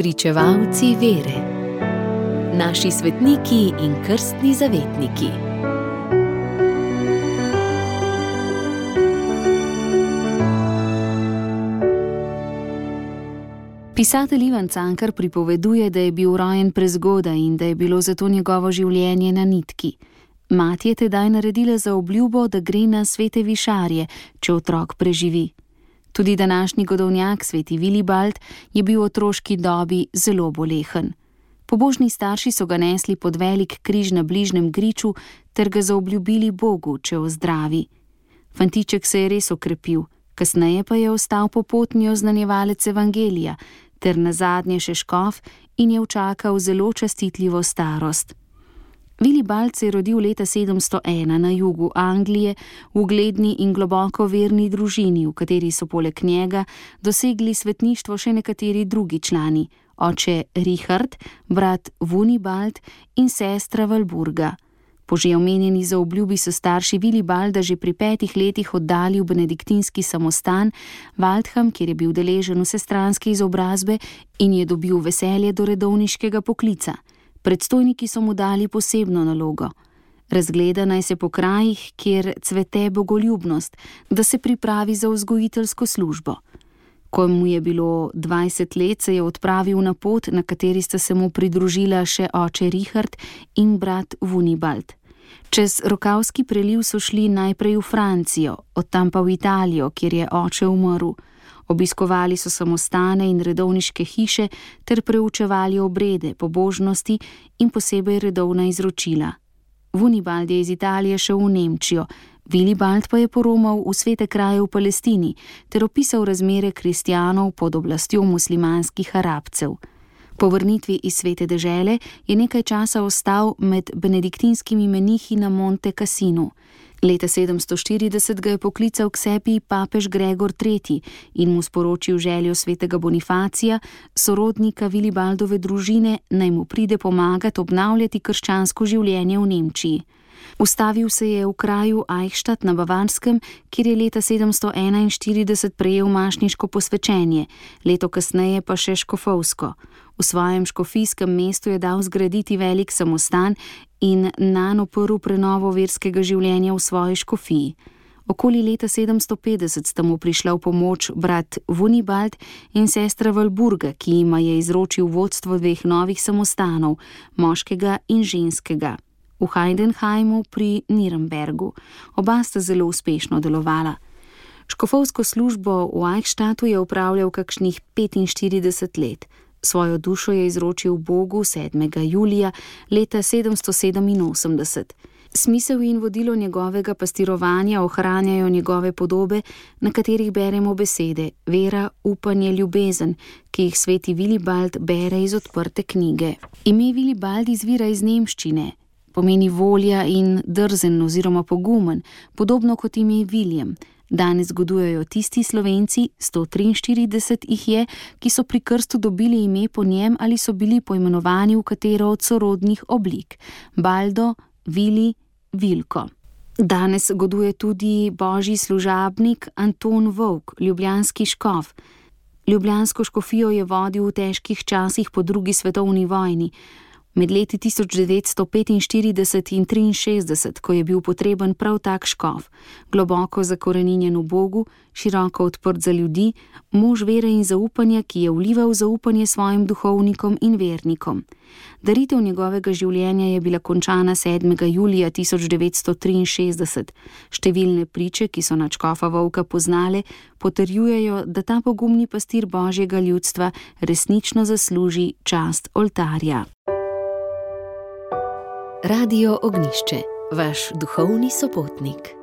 Pričevalci vere, naši svetniki in krstni zavetniki. Pisatelj Ivan Cankar pripoveduje, da je bil rojen prezgodaj in da je bilo zato njegovo življenje na nitki. Mati je tedaj naredila za obljubo, da gre na svete višarje, če otrok preživi. Tudi današnji godovnjak, sveti Vilibald, je bil v otroški dobi zelo bolehen. Pobožni starši so ga nesli pod velik križ na bližnjem griču ter ga zaobljubili Bogu, če ozdravi. Fantiček se je res okrepil, kasneje pa je ostal popotni oznanjevalec evangelija ter na zadnje še škof in je včakal zelo častitljivo starost. Vilibald se je rodil leta 701 na jugu Anglije v ugledni in globoko verni družini, v kateri so poleg njega dosegli svetništvo še nekateri drugi člani: oče Richard, brat Vunibald in sestra Valburga. Po že omenjeni za obljubi so starši Vilibalda že pri petih letih oddali v benediktinski samostan Waldham, kjer je bil deležen vsestranske izobrazbe in je dobil veselje do redovniškega poklica. Predstojniki so mu dali posebno nalogo: razgleda naj se po krajih, kjer cvete bogoljubnost, da se pripravi za vzgojiteljsko službo. Ko mu je bilo 20 let, se je odpravil na pot, na kateri sta se mu pridružila še oče Richard in brat Vunibald. Čez Rokavski preliv so šli najprej v Francijo, od tam pa v Italijo, kjer je oče umrl. Obiskovali so samostane in redovniške hiše ter preučevali obrede, pobožnosti in posebej redovna izročila. Vunibald je iz Italije šel v Nemčijo, Vilibald pa je poromal v svete kraje v Palestini ter opisal razmere kristijanov pod oblastjo muslimanskih arabcev. Po vrnitvi iz svete dežele je nekaj časa ostal med benediktinskimi menihi na Monte Cassinu. Leta 740 ga je poklical k sebi papež Gregor III. in mu sporočil željo svetega Bonifacija, sorodnika Vilibaldove družine, naj mu pride pomagati obnavljati krščansko življenje v Nemčiji. Ustavil se je v kraju Eichstadt na Bavarskem, kjer je leta 741 prejel mašniško posvečenje, leto kasneje pa še škofovsko. V svojem škofijskem mestu je dal zgraditi velik samostan in nano prvo prenovo verskega življenja v svoji škofiji. Okoli leta 750 sta mu prišla v pomoč brat Vunibald in sestra Valburga, ki jima je izročil vodstvo dveh novih samostanov, moškega in ženskega v Heidenheimu pri Nürnbergu. Oba sta zelo uspešno delovala. Škofovsko službo v Eichstatu je upravljal kakšnih 45 let. Svojo dušo je izročil Bogu 7. julija leta 787. Smisel in vodilo njegovega pastirovanja ohranjajo njegove podobe, na katerih beremo besede: vera, upanje, ljubezen, ki jih sveti Vilibald bere iz odprte knjige. Ime Vilibald izvira iz nemščine, pomeni volja in drzen oziroma pogumen, podobno kot ime Viljem. Danes zgodujejo tisti slovenci, 143 jih je, ki so pri krstu dobili ime po njem ali so bili poimenovani v katero od sorodnih oblik: Baldo, Vili, Vilko. Danes goduje tudi božji služabnik Anton Vovk, ljubljanski škof. Ljubljansko škofijo je vodil v težkih časih po drugi svetovni vojni. Med leti 1945 in 1963, ko je bil potreben prav tak škof, globoko zakorenjen v Bogu, široko odprt za ljudi, mož vere in zaupanja, ki je vlival zaupanje svojim duhovnikom in vernikom. Daritev njegovega življenja je bila končana 7. julija 1963. Številne priče, ki so načkofa Vovka poznale, potrjujejo, da ta pogumni pastir božjega ljudstva resnično zasluži čast oltarja. Radio Ognišče, vaš duhovni sopotnik.